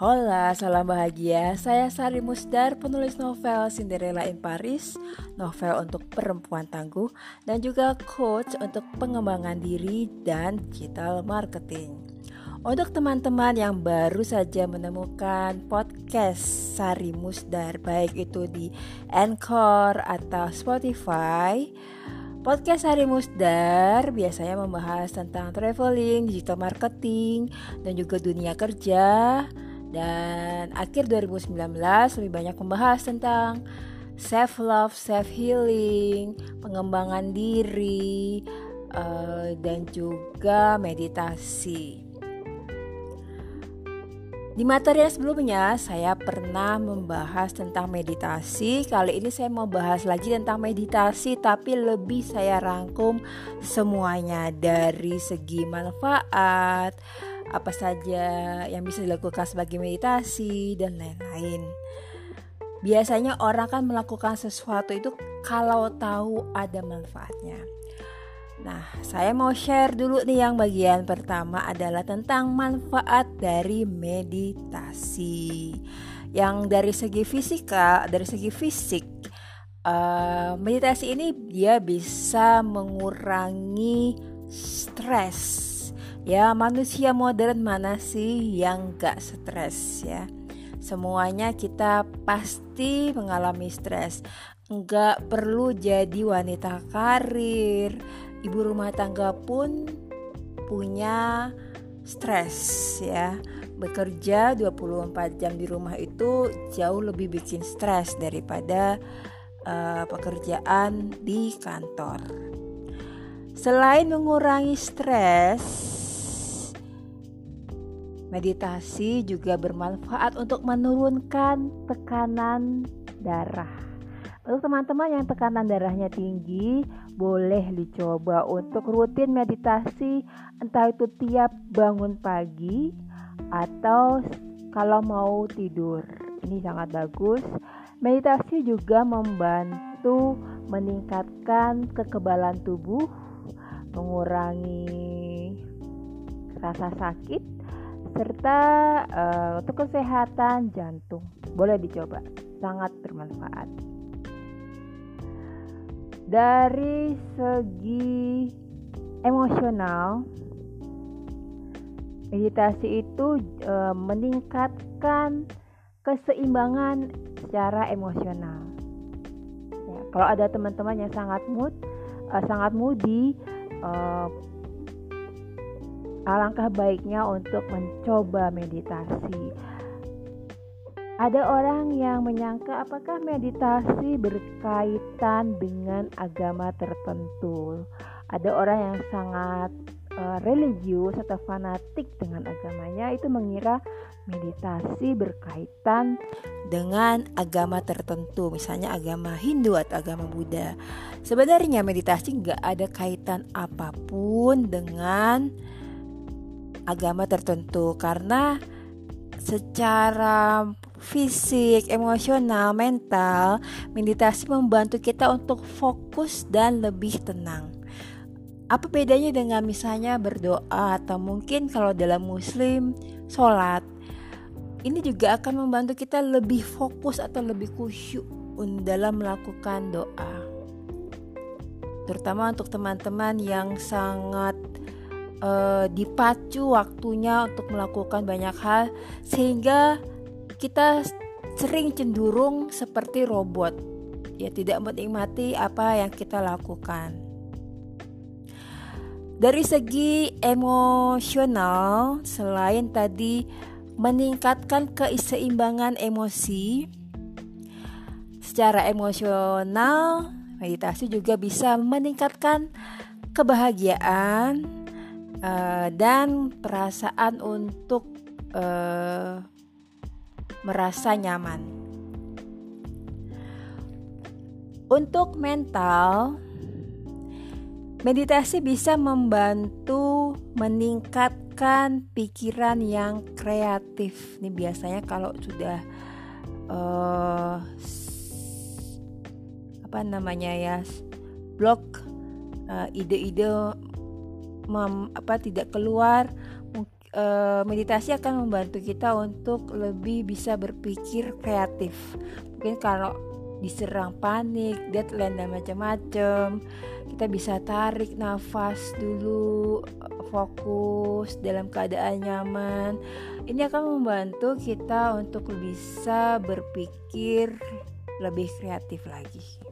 Hola, salam bahagia. Saya Sari Musdar, penulis novel Cinderella in Paris, novel untuk perempuan tangguh, dan juga coach untuk pengembangan diri dan digital marketing. Untuk teman-teman yang baru saja menemukan podcast Sari Musdar, baik itu di Anchor atau Spotify, Podcast Hari Musdar biasanya membahas tentang traveling, digital marketing, dan juga dunia kerja. Dan akhir 2019 lebih banyak membahas tentang self love, self healing, pengembangan diri, uh, dan juga meditasi. Di materi yang sebelumnya saya pernah membahas tentang meditasi. Kali ini saya mau bahas lagi tentang meditasi tapi lebih saya rangkum semuanya dari segi manfaat, apa saja yang bisa dilakukan sebagai meditasi dan lain-lain. Biasanya orang kan melakukan sesuatu itu kalau tahu ada manfaatnya. Nah, saya mau share dulu nih yang bagian pertama adalah tentang manfaat dari meditasi. Yang dari segi fisika, dari segi fisik, uh, meditasi ini dia bisa mengurangi stres. Ya, manusia modern mana sih yang gak stres ya? Semuanya kita pasti mengalami stres. Enggak perlu jadi wanita karir, ibu rumah tangga pun punya stres ya bekerja 24 jam di rumah itu jauh lebih bikin stres daripada uh, pekerjaan di kantor. Selain mengurangi stres, meditasi juga bermanfaat untuk menurunkan tekanan darah. Untuk teman-teman yang tekanan darahnya tinggi, boleh dicoba untuk rutin meditasi entah itu tiap bangun pagi atau kalau mau tidur. Ini sangat bagus. Meditasi juga membantu meningkatkan kekebalan tubuh, mengurangi rasa sakit serta uh, untuk kesehatan jantung. Boleh dicoba, sangat bermanfaat dari segi emosional meditasi itu e, meningkatkan keseimbangan secara emosional ya, kalau ada teman-teman yang sangat mood e, sangat moody e, alangkah baiknya untuk mencoba meditasi ada orang yang menyangka apakah meditasi berkaitan dengan agama tertentu. Ada orang yang sangat uh, religius atau fanatik dengan agamanya itu mengira meditasi berkaitan dengan agama tertentu, misalnya agama Hindu atau agama Buddha. Sebenarnya meditasi nggak ada kaitan apa pun dengan agama tertentu. Karena secara fisik, emosional, mental, meditasi membantu kita untuk fokus dan lebih tenang. Apa bedanya dengan misalnya berdoa atau mungkin kalau dalam muslim sholat? Ini juga akan membantu kita lebih fokus atau lebih khusyuk dalam melakukan doa. Terutama untuk teman-teman yang sangat uh, dipacu waktunya untuk melakukan banyak hal Sehingga kita sering cenderung seperti robot. Ya tidak menikmati apa yang kita lakukan. Dari segi emosional selain tadi meningkatkan keseimbangan emosi secara emosional meditasi juga bisa meningkatkan kebahagiaan uh, dan perasaan untuk uh, merasa nyaman. Untuk mental, meditasi bisa membantu meningkatkan pikiran yang kreatif. Ini biasanya kalau sudah uh, apa namanya ya blok uh, ide-ide apa tidak keluar uh, meditasi akan membantu kita untuk lebih bisa berpikir kreatif. Mungkin kalau diserang panik, deadline dan macam-macam, kita bisa tarik nafas dulu, fokus dalam keadaan nyaman. Ini akan membantu kita untuk bisa berpikir lebih kreatif lagi.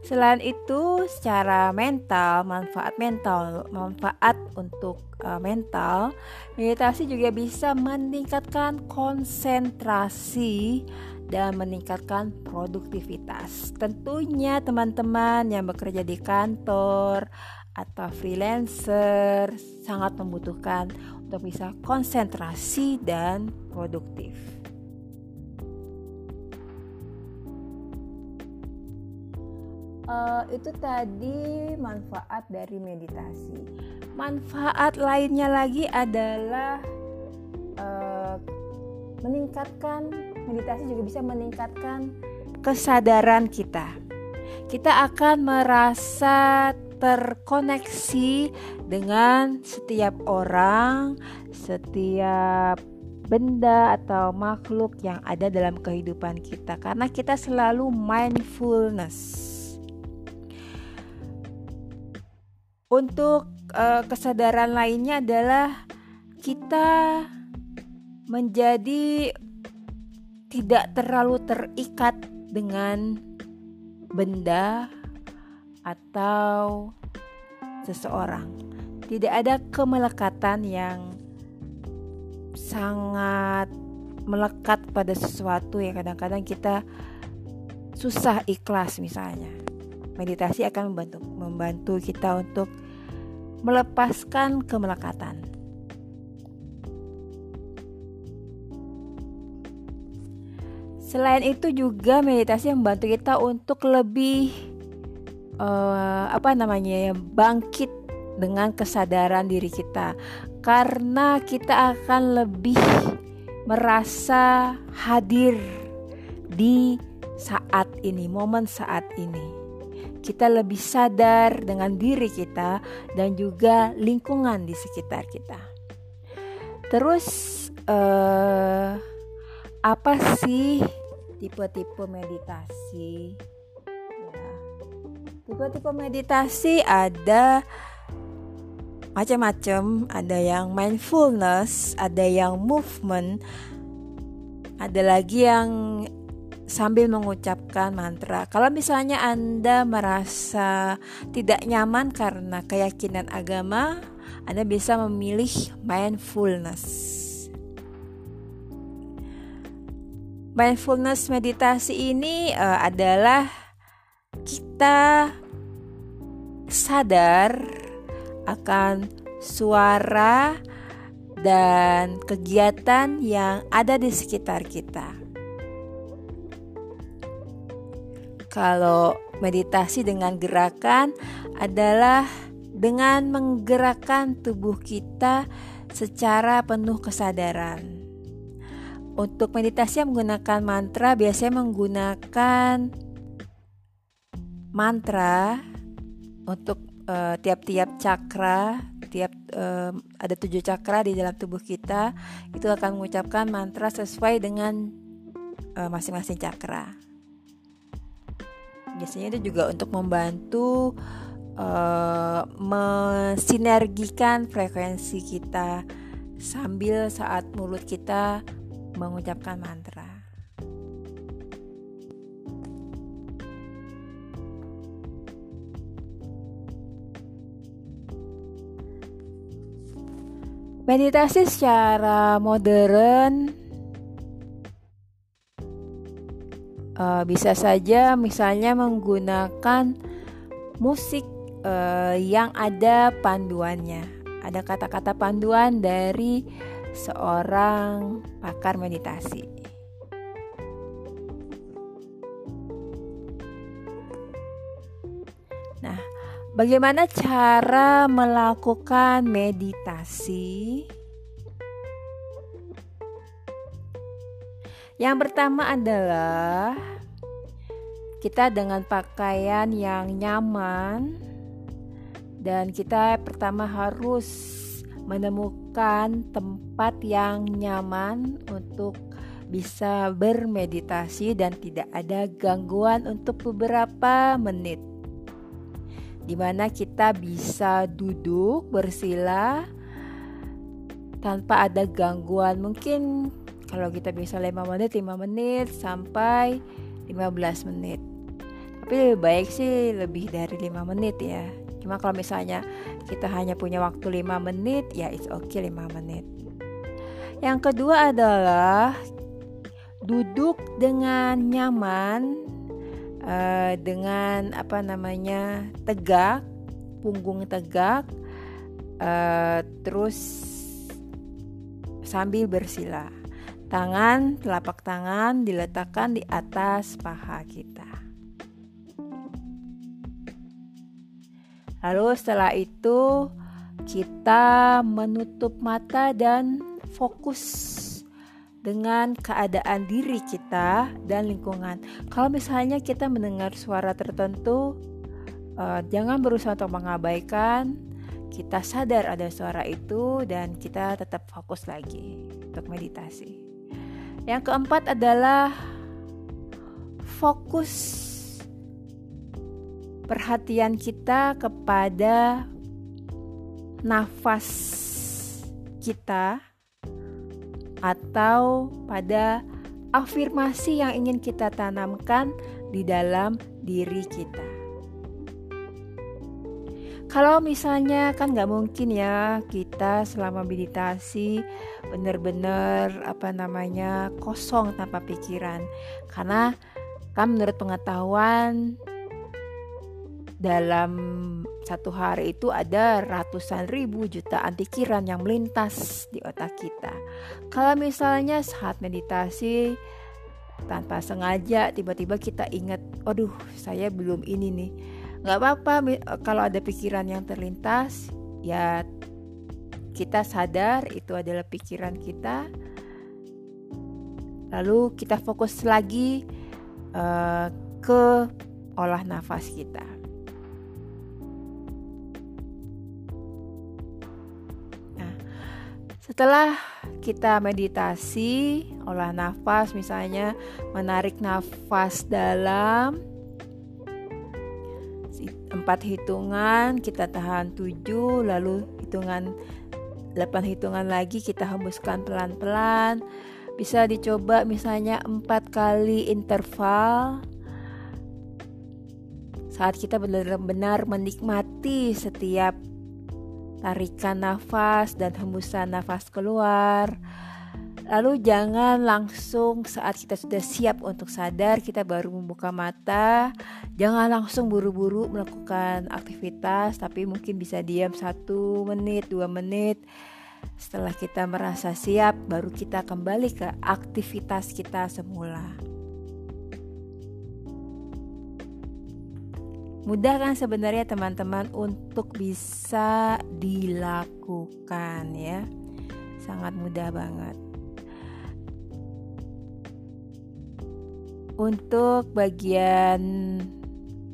Selain itu, secara mental, manfaat mental, manfaat untuk uh, mental, meditasi juga bisa meningkatkan konsentrasi dan meningkatkan produktivitas. Tentunya teman-teman yang bekerja di kantor atau freelancer sangat membutuhkan untuk bisa konsentrasi dan produktif. Uh, itu tadi manfaat dari meditasi. Manfaat lainnya lagi adalah uh, meningkatkan meditasi juga bisa meningkatkan kesadaran kita. Kita akan merasa terkoneksi dengan setiap orang, setiap benda atau makhluk yang ada dalam kehidupan kita karena kita selalu mindfulness. Untuk uh, kesadaran lainnya adalah kita menjadi tidak terlalu terikat dengan benda atau seseorang. Tidak ada kemelekatan yang sangat melekat pada sesuatu yang kadang-kadang kita susah ikhlas misalnya meditasi akan membantu membantu kita untuk melepaskan kemelekatan. Selain itu juga meditasi membantu kita untuk lebih uh, apa namanya ya bangkit dengan kesadaran diri kita karena kita akan lebih merasa hadir di saat ini, momen saat ini kita lebih sadar dengan diri kita dan juga lingkungan di sekitar kita. Terus uh, apa sih tipe-tipe meditasi? Ya. Tipe-tipe meditasi ada macam-macam, ada yang mindfulness, ada yang movement, ada lagi yang sambil mengucapkan mantra. Kalau misalnya Anda merasa tidak nyaman karena keyakinan agama, Anda bisa memilih mindfulness. Mindfulness meditasi ini uh, adalah kita sadar akan suara dan kegiatan yang ada di sekitar kita. Kalau meditasi dengan gerakan adalah dengan menggerakkan tubuh kita secara penuh kesadaran. Untuk meditasi yang menggunakan mantra biasanya menggunakan mantra untuk uh, tiap-tiap cakra, tiap uh, ada tujuh cakra di dalam tubuh kita itu akan mengucapkan mantra sesuai dengan eh, masing-masing uh, cakra biasanya itu juga untuk membantu uh, mensinergikan frekuensi kita sambil saat mulut kita mengucapkan mantra. Meditasi secara modern uh, bisa saja misalnya menggunakan musik uh, yang ada panduannya. Ada kata-kata panduan dari seorang pakar meditasi. Nah, bagaimana cara melakukan meditasi? Yang pertama adalah kita dengan pakaian yang nyaman dan kita pertama harus menemukan tempat yang nyaman untuk bisa bermeditasi dan tidak ada gangguan untuk beberapa menit. Di mana kita bisa duduk bersila tanpa ada gangguan. Mungkin kalau kita bisa 5 menit, 5 menit sampai 15 menit. Tapi lebih baik sih lebih dari 5 menit ya. Cuma kalau misalnya kita hanya punya waktu 5 menit, ya it's okay 5 menit. Yang kedua adalah duduk dengan nyaman uh, dengan apa namanya tegak punggung tegak uh, terus sambil bersila tangan telapak tangan diletakkan di atas paha kita lalu setelah itu kita menutup mata dan fokus dengan keadaan diri kita dan lingkungan. Kalau misalnya kita mendengar suara tertentu, uh, jangan berusaha untuk mengabaikan. Kita sadar ada suara itu dan kita tetap fokus lagi untuk meditasi. Yang keempat adalah fokus perhatian kita kepada nafas kita atau pada afirmasi yang ingin kita tanamkan di dalam diri kita. Kalau misalnya kan nggak mungkin ya kita selama meditasi benar-benar apa namanya kosong tanpa pikiran karena kan menurut pengetahuan dalam satu hari itu ada ratusan ribu jutaan pikiran yang melintas di otak kita. Kalau misalnya saat meditasi tanpa sengaja tiba-tiba kita ingat, aduh saya belum ini nih. Gak apa-apa kalau ada pikiran yang terlintas, ya kita sadar itu adalah pikiran kita. Lalu kita fokus lagi uh, ke olah nafas kita. Setelah kita meditasi, olah nafas misalnya menarik nafas dalam empat hitungan kita tahan tujuh lalu hitungan delapan hitungan lagi kita hembuskan pelan-pelan bisa dicoba misalnya empat kali interval saat kita benar-benar menikmati setiap tarikan nafas dan hembusan nafas keluar. Lalu jangan langsung saat kita sudah siap untuk sadar kita baru membuka mata. Jangan langsung buru-buru melakukan aktivitas, tapi mungkin bisa diam satu menit, dua menit. Setelah kita merasa siap, baru kita kembali ke aktivitas kita semula. Mudah kan sebenarnya teman-teman untuk bisa dilakukan ya. Sangat mudah banget. Untuk bagian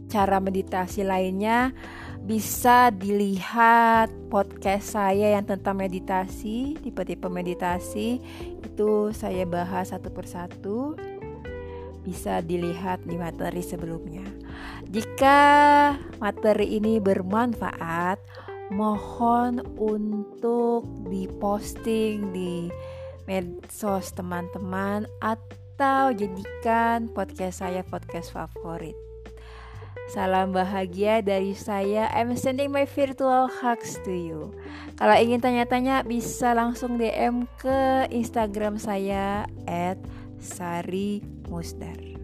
cara meditasi lainnya bisa dilihat podcast saya yang tentang meditasi, tipe-tipe meditasi itu saya bahas satu persatu. Bisa dilihat di materi sebelumnya. Jika materi ini bermanfaat, mohon untuk diposting di medsos teman-teman atau jadikan podcast saya podcast favorit. Salam bahagia dari saya. I'm sending my virtual hugs to you. Kalau ingin tanya-tanya bisa langsung DM ke Instagram saya @sari musdar.